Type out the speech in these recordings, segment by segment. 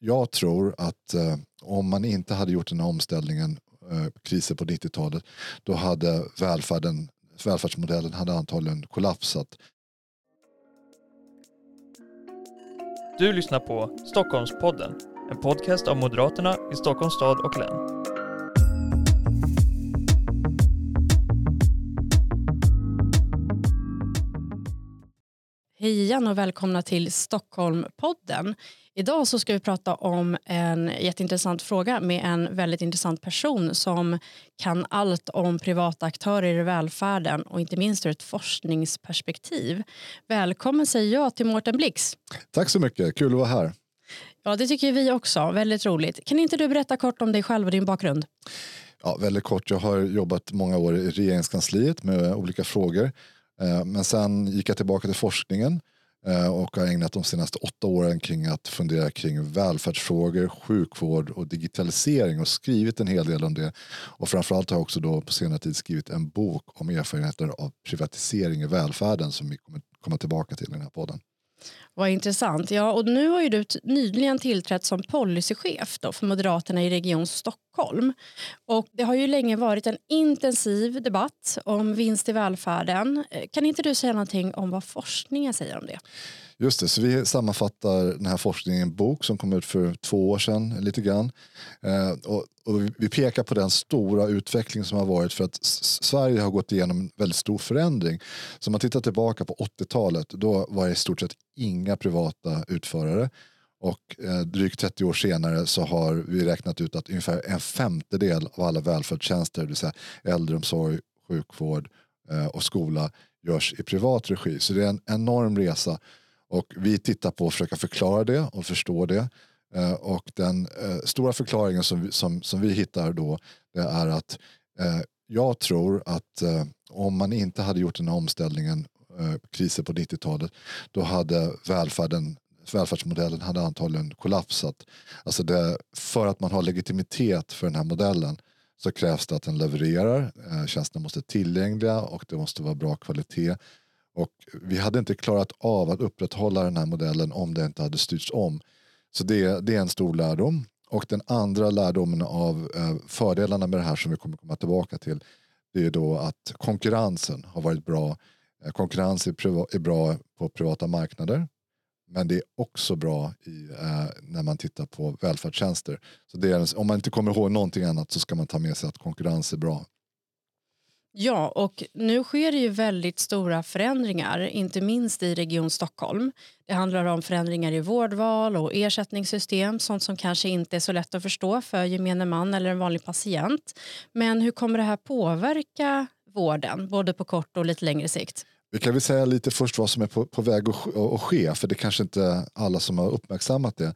jag tror att eh, om man inte hade gjort den här omställningen, eh, kriser på 90-talet, då hade välfärden, välfärdsmodellen hade antagligen kollapsat. Du lyssnar på Stockholmspodden, en podcast av Moderaterna i Stockholms stad och län. Hej igen och välkomna till Stockholmpodden. Idag så ska vi prata om en jätteintressant fråga med en väldigt intressant person som kan allt om privata aktörer i välfärden och inte minst ur ett forskningsperspektiv. Välkommen säger jag till Mårten Blix. Tack så mycket, kul att vara här. Ja, det tycker vi också. Väldigt roligt. Kan inte du berätta kort om dig själv och din bakgrund? Ja, väldigt kort. Jag har jobbat många år i regeringskansliet med olika frågor Eh, men sen gick jag tillbaka till forskningen eh, och har ägnat de senaste åtta åren kring att fundera kring välfärdsfrågor, sjukvård och digitalisering och skrivit en hel del om det. Och framförallt har jag också då på senare tid skrivit en bok om erfarenheter av privatisering i välfärden som vi kommer komma tillbaka till i den här podden. Vad intressant. Ja, och nu har ju du nyligen tillträtt som policychef då för Moderaterna i Region Stockholm. Och det har ju länge varit en intensiv debatt om vinst i välfärden. Eh, kan inte du säga någonting om vad forskningen säger om det? Just det, så vi sammanfattar den här forskningen i en bok som kom ut för två år sedan lite grann. Eh, och, och, vi pekar på den stora utveckling som har varit för att Sverige har gått igenom en väldigt stor förändring. Så om man tittar tillbaka på 80-talet då var det i stort sett inga privata utförare. Och eh, drygt 30 år senare så har vi räknat ut att ungefär en femtedel av alla välfärdstjänster, det vill säga äldreomsorg, sjukvård eh, och skola görs i privat regi. Så det är en enorm resa och vi tittar på att försöka förklara det och förstå det. Eh, och den eh, stora förklaringen som vi, som, som vi hittar då det är att eh, jag tror att eh, om man inte hade gjort den här omställningen, eh, krisen på 90-talet, då hade välfärden välfärdsmodellen hade antagligen kollapsat. Alltså det, för att man har legitimitet för den här modellen så krävs det att den levererar. Eh, tjänsterna måste vara tillgängliga och det måste vara bra kvalitet. Och vi hade inte klarat av att upprätthålla den här modellen om det inte hade styrts om. Så det, det är en stor lärdom. Och den andra lärdomen av eh, fördelarna med det här som vi kommer komma tillbaka till det är då att konkurrensen har varit bra. Eh, konkurrens är, är, bra på privata marknader men det är också bra i, eh, när man tittar på välfärdstjänster. Så det är, om man inte kommer ihåg någonting annat så ska man ta med sig att konkurrens är bra. Ja, och nu sker det ju väldigt stora förändringar, inte minst i Region Stockholm. Det handlar om förändringar i vårdval och ersättningssystem, sånt som kanske inte är så lätt att förstå för gemene man eller en vanlig patient. Men hur kommer det här påverka vården, både på kort och lite längre sikt? Vi kan väl säga lite först vad som är på, på väg att, att ske, för det är kanske inte alla som har uppmärksammat det.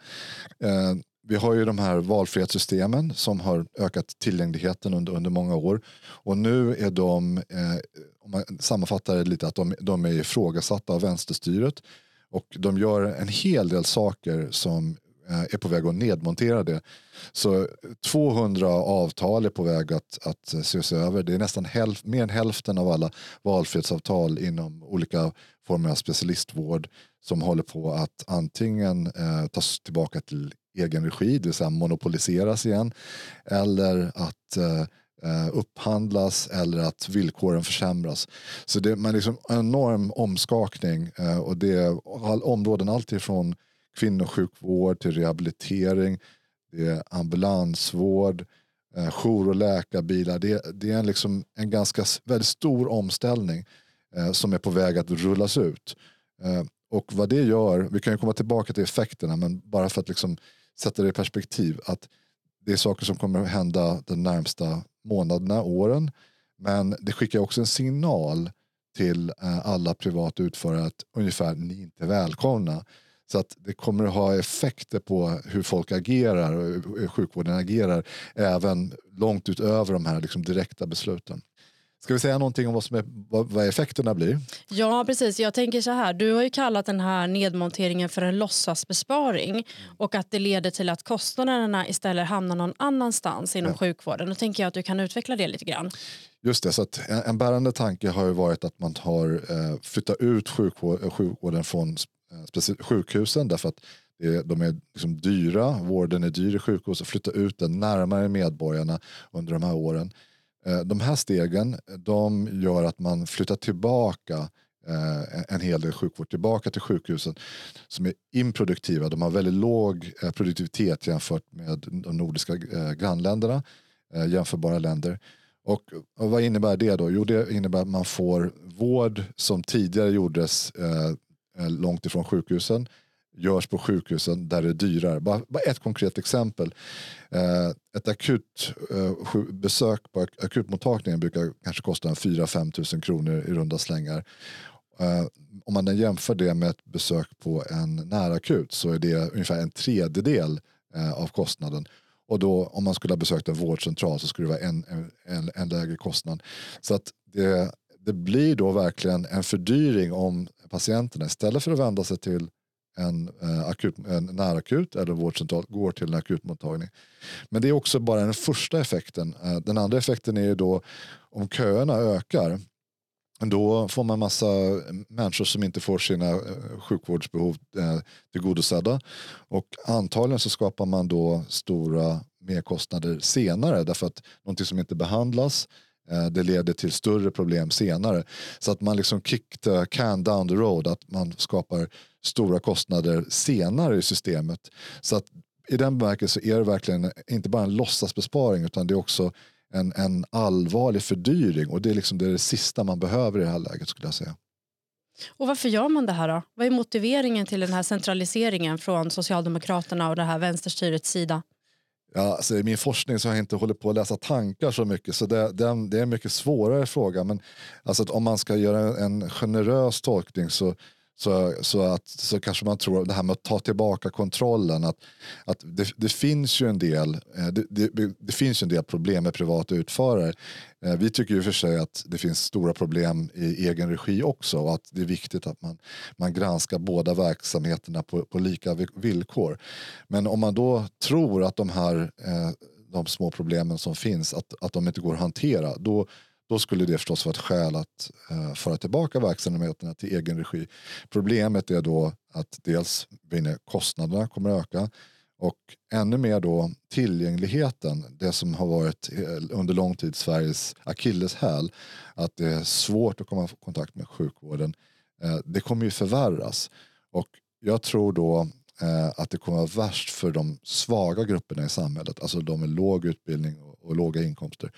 Eh, vi har ju de här valfrihetssystemen som har ökat tillgängligheten under, under många år. Och nu är de, eh, om man sammanfattar det lite, att de, de är ifrågasatta av vänsterstyret. Och de gör en hel del saker som eh, är på väg att nedmontera det. Så 200 avtal är på väg att, att ses över. Det är nästan hälf, mer än hälften av alla valfrihetsavtal inom olika former av specialistvård som håller på att antingen eh, tas tillbaka till egen regi, det vill säga monopoliseras igen, eller att eh, eh upphandlas eller att villkoren försämras. Så det är liksom en enorm omskakning eh, och det är all, områden alltifrån kvinnosjukvård till rehabilitering, det är ambulansvård, eh, jour och läkarbilar. Det, det är en, liksom en ganska väldigt stor omställning eh, som är på väg att rullas ut. Eh, och vad det gör, vi kan ju komma tillbaka till effekterna, men bara för att liksom sätta det i perspektiv att det är saker som kommer att hända de närmsta månaderna, åren. Men det skickar också en signal till eh, alla privata utförare att ungefär ni inte är välkomna. Så att det kommer att ha effekter på hur folk agerar och hur sjukvården agerar även långt utöver de här liksom direkta besluten. Ska vi säga någonting om vad, som är, vad, vad effekterna blir? Ja, precis. Jag tänker så här. Du har ju kallat den här nedmonteringen för en låtsasbesparing och att det leder till att kostnaderna istället hamnar någon annanstans inom ja. sjukvården. Då tänker jag att du kan utveckla det lite grann. Just det, så att en, bärande tanke har ju varit att man har eh, flyttat ut sjukvård, sjukvården från eh, sjukhusen därför att de är liksom dyra, vården är dyr i sjukhus och flytta ut den närmare medborgarna under de här åren. Eh, de här stegen de gör att man flyttar tillbaka eh, en hel del sjukvård tillbaka till sjukhusen som är improduktiva. De har väldigt låg eh, produktivitet jämfört med de nordiska grannländerna, jämförbara länder. Och, vad innebär det då? Jo, det innebär att man får vård som tidigare gjordes långt ifrån sjukhusen görs på sjukhusen där det är dyrare. Bara, bara ett konkret exempel. Eh, ett akut eh, besök på akutmottagningen brukar kanske kosta 4-5 tusen kronor i runda slängar. Eh, om man jämför det med ett besök på en närakut så är det ungefär en tredjedel eh, av kostnaden. Och då om man skulle ha besökt en vårdcentral så skulle det vara en, en, en lägre kostnad. Så att det, det blir då verkligen en fördyring om patienterna istället för att vända sig till en, eh, akut, en närakut eller vårdcentral går till en akutmottagning. Men det är också bara den första effekten. Eh, den andra effekten är ju då om köerna ökar då får man massa människor som inte får sina eh, sjukvårdsbehov eh, tillgodosedda. Och antagligen så skapar man då stora merkostnader senare därför att någonting som inte behandlas eh, Eh, det leder till större problem senare. Så att man liksom kick the can down the road, att man skapar stora kostnader senare i systemet. Så att i den bemärkelsen är det verkligen inte bara en låtsasbesparing utan det är också en, en allvarlig fördyring och det är liksom det, är det sista man behöver i det här läget skulle jag säga. Och varför gör man det här då? Vad är motiveringen till den här centraliseringen från Socialdemokraterna och det här vänsterstyrets sida? Ja, alltså I min forskning så har jag inte hållit på att läsa tankar så mycket så det, det, det är en mycket svårare fråga. Men alltså om man ska göra en generös tolkning så så, så, att, så kanske man tror det här med att ta tillbaka kontrollen. Att, att det, det finns ju en del eh, det, det, det, finns en del problem med privata utförare. Eh, vi tycker ju för sig att det finns stora problem i egen regi också och att det är viktigt att man, man granskar båda verksamheterna på, på lika villkor. Men om man då tror att de här eh, de små problemen som finns att, att de inte går att hantera då då skulle det förstås vara ett skäl att eh, föra tillbaka verksamheterna till egen regi. Problemet är då att dels kostnaderna kommer att öka och ännu mer då tillgängligheten, det som har varit under lång tid Sveriges akilleshäl, att det är svårt att komma i kontakt med sjukvården, eh, det kommer ju förvärras. Och jag tror då eh, att det kommer att vara värst för de svaga grupperna i samhället, alltså de med låg utbildning och, och låga inkomster.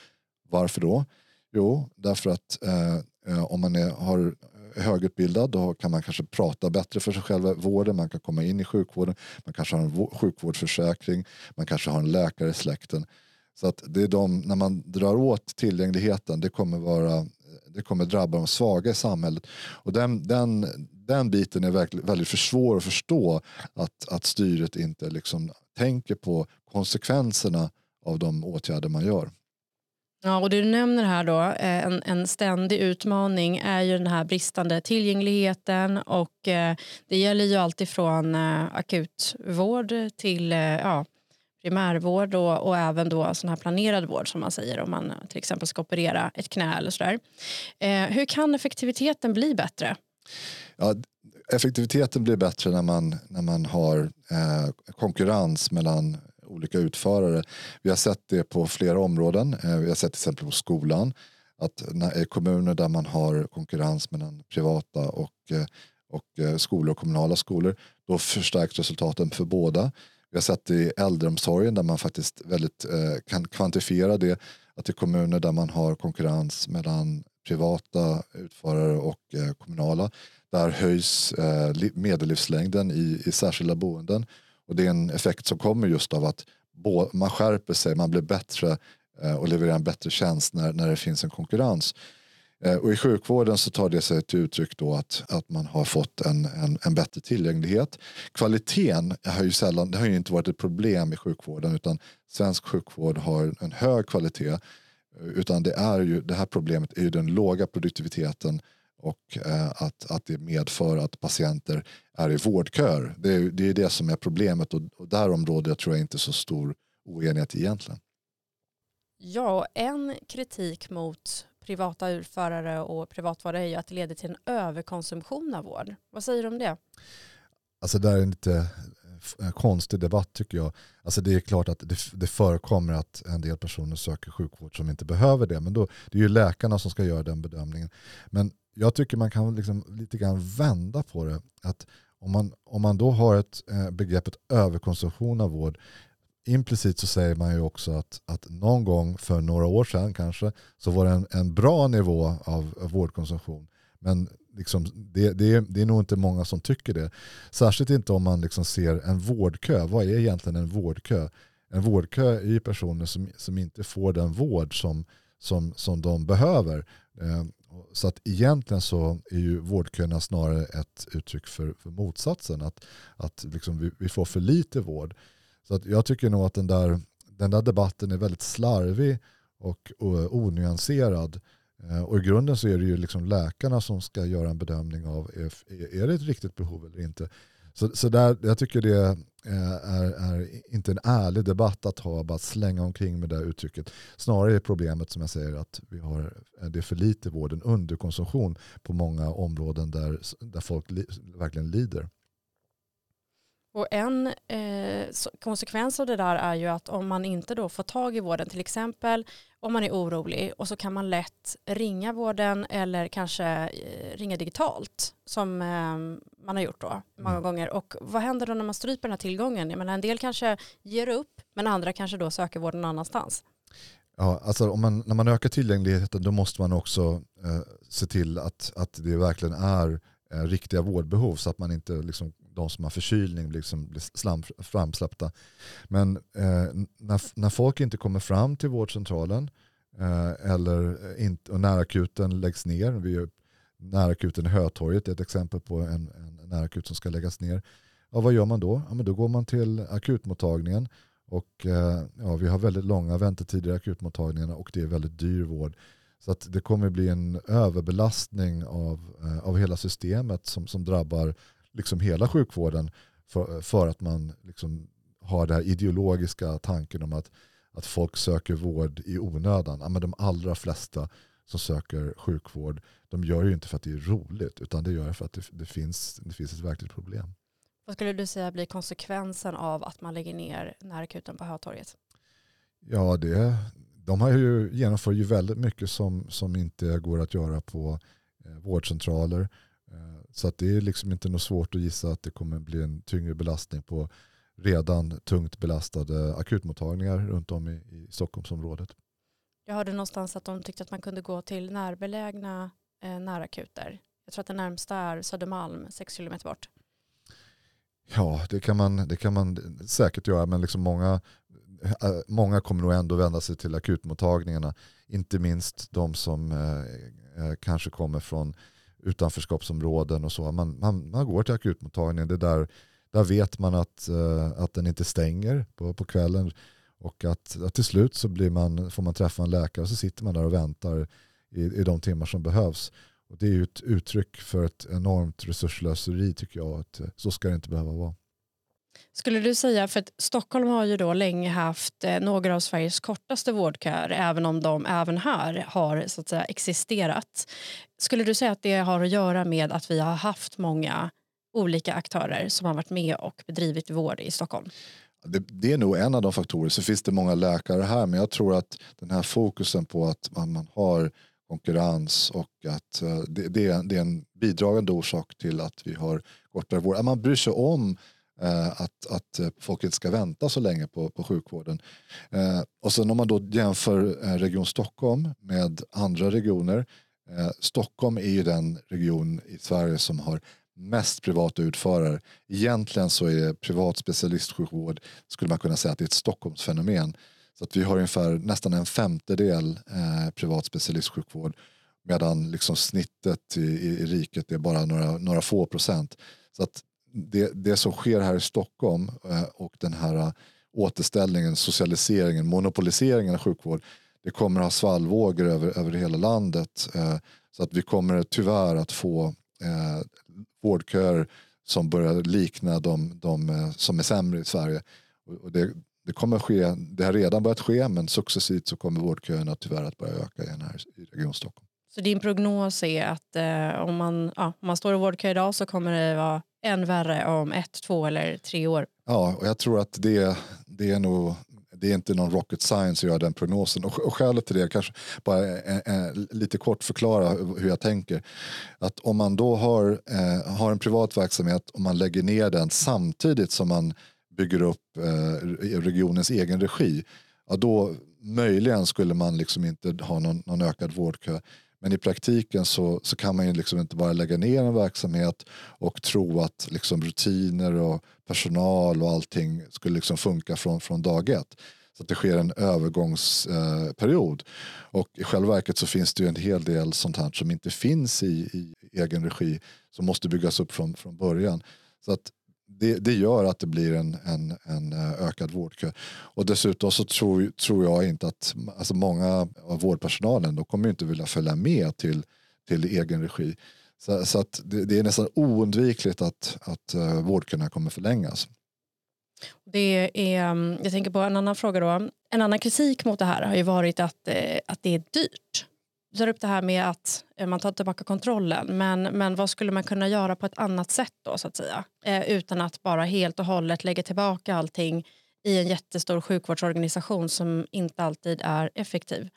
Varför då? Jo, därför att eh, eh, om man är, har eh, högutbildad då kan man kanske prata bättre för sig själv i vården, man kan komma in i sjukvården, man kanske har en sjukvårdsförsäkring, man kanske har en läkare i släkten. Så att det är de, när man drar åt tillgängligheten, det kommer, vara, eh, det kommer drabba de svaga i samhället. Och den, den, den biten är väldigt, väldigt för svår att förstå, att, att styret inte liksom tänker på konsekvenserna av de åtgärder man gör. Ja, och det du nämner här då, eh, en, en ständig utmaning är ju den här bristande tillgängligheten och eh, det gäller ju alltifrån eh, akutvård till eh, ja, primärvård och, och även då sån här planerad vård som man säger om man eh, till exempel ska operera ett knä eller sådär. hur kan effektiviteten bli bättre? Ja, effektiviteten blir bättre när man, när man har eh, konkurrens mellan olika utförare. Vi har sett det på flera områden. Eh, vi har sett till exempel på skolan att när, i kommuner där man har konkurrens mellan privata och, eh, och eh, skolor och kommunala skolor då förstärks resultaten för båda. Vi har sett det i äldreomsorgen där man faktiskt väldigt kan kvantifiera det att i kommuner där man har konkurrens mellan privata utförare och kommunala där höjs medellivslängden i, i särskilda boenden och det är en effekt som kommer just av att man skärper sig, man blir bättre eh, och levererar en bättre tjänst när, när det finns en konkurrens. Eh, och I sjukvården så tar det sig till uttryck då att, att man har fått en, en, en bättre tillgänglighet. Kvaliteten har ju, sällan, det har ju inte varit ett problem i sjukvården utan svensk sjukvård har en hög kvalitet. Eh, utan det, är ju, det här problemet är ju den låga produktiviteten och eh, att, att det medför att patienter är i vårdköer. Det är det, är det som är problemet och, och där området jag tror jag inte så stor oenighet egentligen. Ja, en kritik mot privata utförare och privatvård är ju att det leder till en överkonsumtion av vård. Vad säger du om det? Alltså där är lite en konstig debatt tycker jag. Alltså det är klart att det, det förekommer att en del personer söker sjukvård som inte behöver det. Men då, det är ju läkarna som ska göra den bedömningen. Men jag tycker man kan liksom lite grann vända på det. Att om man, om man då har ett eh, begreppet överkonsumtion av vård implicit så säger man ju också att, att någon gång för några år sedan kanske så var det en, en bra nivå av, av vårdkonsumtion. Men liksom, det, det, är, det är nog inte många som tycker det. Särskilt inte om man liksom ser en vårdkö. Vad är egentligen en vårdkö? En vårdkö är ju personer som, som inte får den vård som, som, som de behöver. Eh, så att egentligen så är ju vårdköerna snarare ett uttryck för, för motsatsen. Att, att liksom vi, vi får för lite vård. Så att jag tycker nog att den där, den där debatten är väldigt slarvig och, och onyanserad. Eh, och i grunden så är det ju liksom läkarna som ska göra en bedömning av är, är det ett riktigt behov eller inte. Så, så där, jag tycker det eh, är, är, inte en ärlig debatt att ha, bara slänga omkring med det uttrycket. Snarare är problemet som jag säger att vi har, eh, det är för lite vård, en underkonsumtion på många områden där, där folk li, verkligen lider. Och en eh, konsekvens av det där är ju att om man inte då får tag i vården, till exempel om man är orolig och så kan man lätt ringa vården eller kanske eh, ringa digitalt som eh, man har gjort då många mm. gånger. Och vad händer då när man stryper den här tillgången? Jag menar, en del kanske ger upp men andra kanske då söker vården någon annanstans. Ja, alltså om man, när man ökar tillgängligheten då måste man också eh, se till att, att det verkligen är eh, riktiga vårdbehov så att man inte liksom de som har förkylning liksom blir slam, framsläppta. Men eh, när, när folk inte kommer fram till vårdcentralen eh, eller eh, inte, och närakuten läggs ner, vi, närakuten i Hötorget är ett exempel på en, en närakut som ska läggas ner. Ja, vad gör man då? Ja, men då går man till akutmottagningen och eh, ja, vi har väldigt långa väntetider i akutmottagningarna och det är väldigt dyr vård. Så att det kommer bli en överbelastning av, eh, av hela systemet som, som drabbar liksom hela sjukvården för, för att man liksom har den här ideologiska tanken om att, att folk söker vård i onödan. Ja, men de allra flesta som söker sjukvård de gör det ju inte för att det är roligt utan det gör det för att det, det, finns, det finns ett verkligt problem. Vad skulle du säga blir konsekvensen av att man lägger ner närakuten på Hötorget? Ja, det, de har ju, genomför ju väldigt mycket som, som inte går att göra på eh, vårdcentraler. Eh, så att det är liksom inte något svårt att gissa att det kommer bli en tyngre belastning på redan tungt belastade akutmottagningar runt om i, i Stockholmsområdet. Jag hörde någonstans att de tyckte att man kunde gå till närbelägna eh, närakuter. Jag tror att det närmsta är Södermalm, sex kilometer bort. Ja, det kan man, det kan man säkert göra, men liksom många, eh, många kommer nog ändå vända sig till akutmottagningarna. Inte minst de som eh, eh kanske kommer från utanförskapsområden och så. Man, man, man går till akutmottagningen. Det där, där vet man att, eh, att den inte stänger på, på kvällen. Och att, att till slut så blir man, får man träffa en läkare och så sitter man där och väntar i, i de timmar som behövs. Och det är ju ett uttryck för ett enormt resurslöseri tycker jag. Att, så ska det inte behöva vara. Skulle du säga, för att Stockholm har ju då länge haft eh, några av Sveriges kortaste vårdköer även om de även här har så att säga, existerat. Skulle du säga att det har att göra med att vi har haft många olika aktörer som har varit med och bedrivit vård i Stockholm? Det, det, är nog en av de faktorer. Så finns det många läkare här men jag tror att den här fokusen på att man, man har konkurrens och att uh, det, det, är, det är en bidragande orsak till att vi har kortare vård. Man bryr sig om Eh, att, att eh, folk inte ska vänta så länge på, på sjukvården. Eh, och sen om man då jämför eh, Region Stockholm med andra regioner. Stockholm är ju den region i Sverige som har mest privata utförare. Egentligen så är privat specialistsjukvård skulle man kunna säga att det är ett Stockholmsfenomen. Så att vi har ungefär nästan en femtedel eh, privat specialistsjukvård medan liksom snittet i, i, i riket är bara några, några få procent. Så att det, det som sker här i Stockholm eh, och den här eh, återställningen, socialiseringen, monopoliseringen av sjukvård det kommer ha svallvågor över, över hela landet. Eh, så att vi kommer tyvärr att få eh, vårdköer som börjar likna de, de som är sämre i Sverige. Och det, det, kommer ske, det har redan börjat ske men successivt så kommer vårdköerna tyvärr att börja öka igen här i Region Stockholm. Så din prognos är att eh, om, man, ja, om man står i vårdkö idag så kommer det vara än värre om ett, två eller tre år. Ja, och jag tror att det, det är nog det är inte någon rocket science att göra den prognosen. Och, och skälet till det, kanske bara eh, eh, lite kort förklara hur jag tänker. Att om man då har, eh, har en privat verksamhet och man lägger ner den samtidigt som man bygger upp eh, regionens egen regi, ja, då möjligen skulle man liksom inte ha någon, någon ökad vårdkö. Men i praktiken så, så kan man ju liksom inte bara lägga ner en verksamhet och tro att liksom rutiner och personal och allting skulle liksom funka från, från dag ett. Så att det sker en övergångsperiod. Eh, och i själva verket så finns det ju en hel del sånt här som inte finns i, i egen regi som måste byggas upp från, från början. Så att det, det, gör att det blir en, en, en eh, ökad vårdkö. Och dessutom så tror, tror jag inte att alltså många av vårdpersonalen de kommer inte vilja följa med till, till egen regi. Så, så att det, det, är nästan oundvikligt att, att eh, vårdköerna kommer förlängas. Det är, mm, jag tänker på en annan fråga då. En annan kritik mot det här har ju varit att, eh, att det är dyrt. Du tar upp det här med att eh, man tar tillbaka kontrollen. Men, men vad skulle man kunna göra på ett annat sätt då så att säga? Eh, utan att bara helt och hållet lägga tillbaka allting i en jättestor sjukvårdsorganisation som inte alltid är effektiv.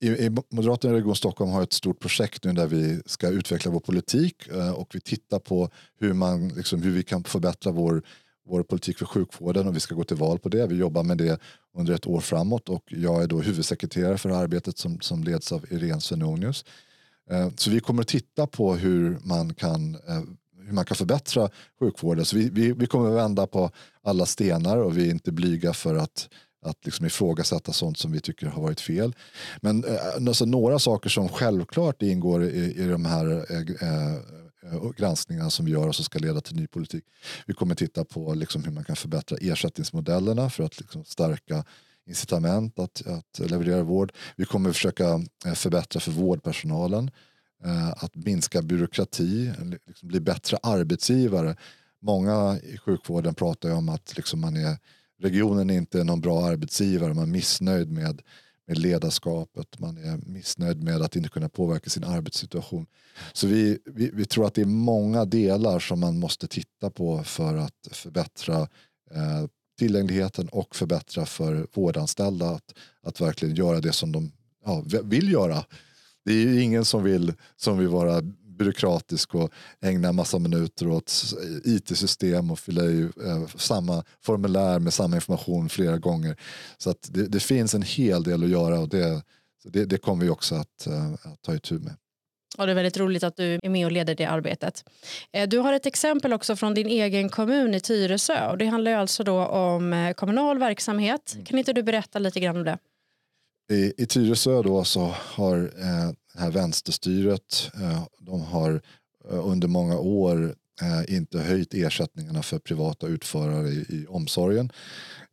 I, i Moderaterna i Region Stockholm har ett stort projekt nu där vi ska utveckla vår politik eh, och vi tittar på hur, man, liksom, hur vi kan förbättra vår vår politik för sjukvården och vi ska gå till val på det. Vi jobbar med det under ett år framåt och jag är då huvudsekreterare för arbetet som, som leds av Irene Svenonius. Eh, så vi kommer att titta på hur man kan, eh, hur man kan förbättra sjukvården. Så vi, vi, vi kommer att vända på alla stenar och vi är inte blyga för att att liksom ifrågasätta sånt som vi tycker har varit fel. Men eh, alltså, några saker som självklart ingår i, i de här Eh, Eh, granskningarna som vi gör och som ska leda till ny politik. Vi kommer titta på liksom hur man kan förbättra ersättningsmodellerna för att liksom stärka incitament att, att leverera vård. Vi kommer försöka eh, förbättra för vårdpersonalen, eh, att minska byråkrati, liksom bli bättre arbetsgivare. Många i sjukvården pratar om att liksom man är, regionen är inte är någon bra arbetsgivare, man är missnöjd med med ledarskapet, man är missnöjd med att inte kunna påverka sin arbetssituation. Så vi, vi, vi tror att det är många delar som man måste titta på för att förbättra eh, tillgängligheten och förbättra för vårdanställda att, att verkligen göra det som de ja, vill göra. Det är ju ingen som vill, som vill vara byråkratisk och ägna massa minuter åt it-system och fylla i eh, samma formulär med samma information flera gånger. Så att det, det finns en hel del att göra och det, det, det kommer vi också att, eh, att ta itu med. Ja, det är väldigt roligt att du är med och leder det arbetet. Eh, du har ett exempel också från din egen kommun i Tyresö. Och det handlar alltså då om kommunal verksamhet. Mm. Kan inte du berätta lite grann om det? I, i Tyresö då så har eh, det här vänsterstyret eh, de har eh, under många år eh, inte höjt ersättningarna för privata utförare i, i omsorgen.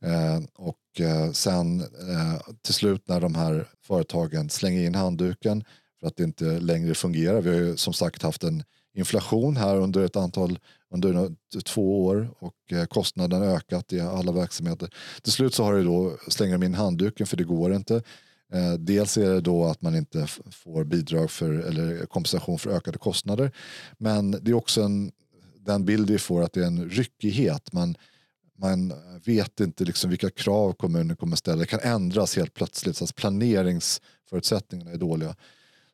Eh, och eh, sen eh, till slut när de här företagen slänger in handduken för att det inte längre fungerar. Vi har ju som sagt haft en inflation här under ett antal under två år och kostnaden har ökat i alla verksamheter. Till slut så har det då slänger de in handduken för det går inte. Eh, dels är det då att man inte får bidrag för, eller kompensation för ökade kostnader. Men det är också en, den bild vi får att det är en ryckighet. Man, man vet inte liksom vilka krav kommunen kommer ställa. Det kan ändras helt plötsligt. Så att planeringsförutsättningarna är dåliga.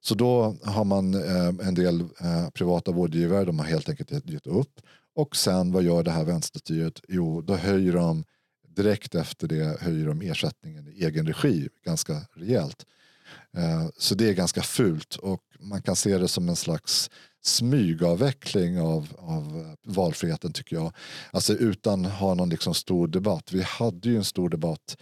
Så då har man eh, en del eh, privata vårdgivare, de har helt enkelt gett upp. Och sen vad gör det här vänsterstyret? Jo, då höjer de direkt efter det höjer de ersättningen i egen regi ganska rejält. Eh, så det är ganska fult och man kan se det som en slags smygavveckling av, av eh, valfriheten tycker jag. Alltså utan att ha någon liksom stor debatt. Vi hade ju en stor debatt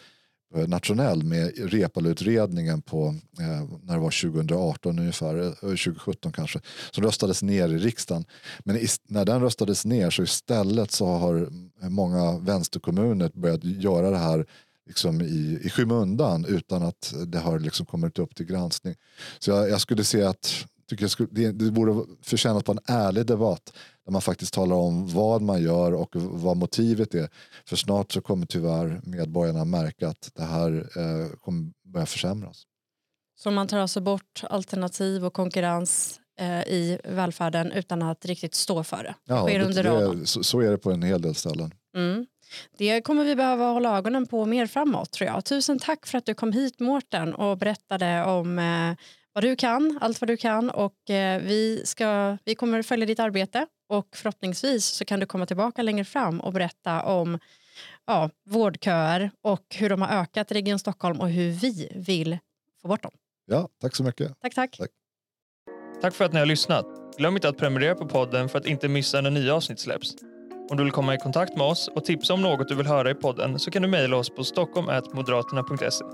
nationell med Reepaluutredningen på eh, när det var 2018 ungefär, eh, 2017 kanske, som röstades ner i riksdagen. Men i, när den röstades ner så istället så har många vänsterkommuner börjat göra det här liksom i, i skymundan utan att det har liksom kommit upp till granskning. Så jag, jag skulle säga att tycker jag skulle, det, det borde förtjäna på en ärlig debatt där man faktiskt talar om vad man gör och vad motivet är. För snart så kommer tyvärr medborgarna märka att det här eh, kommer börja försämras. Så man tar alltså bort alternativ och konkurrens eh, i välfärden utan att riktigt stå för det. Ja, det, under det, så, så är det på en hel del ställen. Mm. Det kommer vi behöva hålla ögonen på mer framåt tror jag. Tusen tack för att du kom hit Mårten och berättade om eh, vad du kan, allt vad du kan och eh, vi, ska, vi kommer följa ditt arbete och förhoppningsvis så kan du komma tillbaka längre fram och berätta om ja, vårdköer och hur de har ökat i Region Stockholm och hur vi vill få bort dem. Ja, tack så mycket. Tack, tack. Tack. Tack för att ni har lyssnat. Glöm inte att prenumerera på podden för att inte missa när nya avsnitt släpps. Om du vill komma i kontakt med oss och tipsa om något du vill höra i podden så kan du mejla oss på stockholm.moderaterna.se.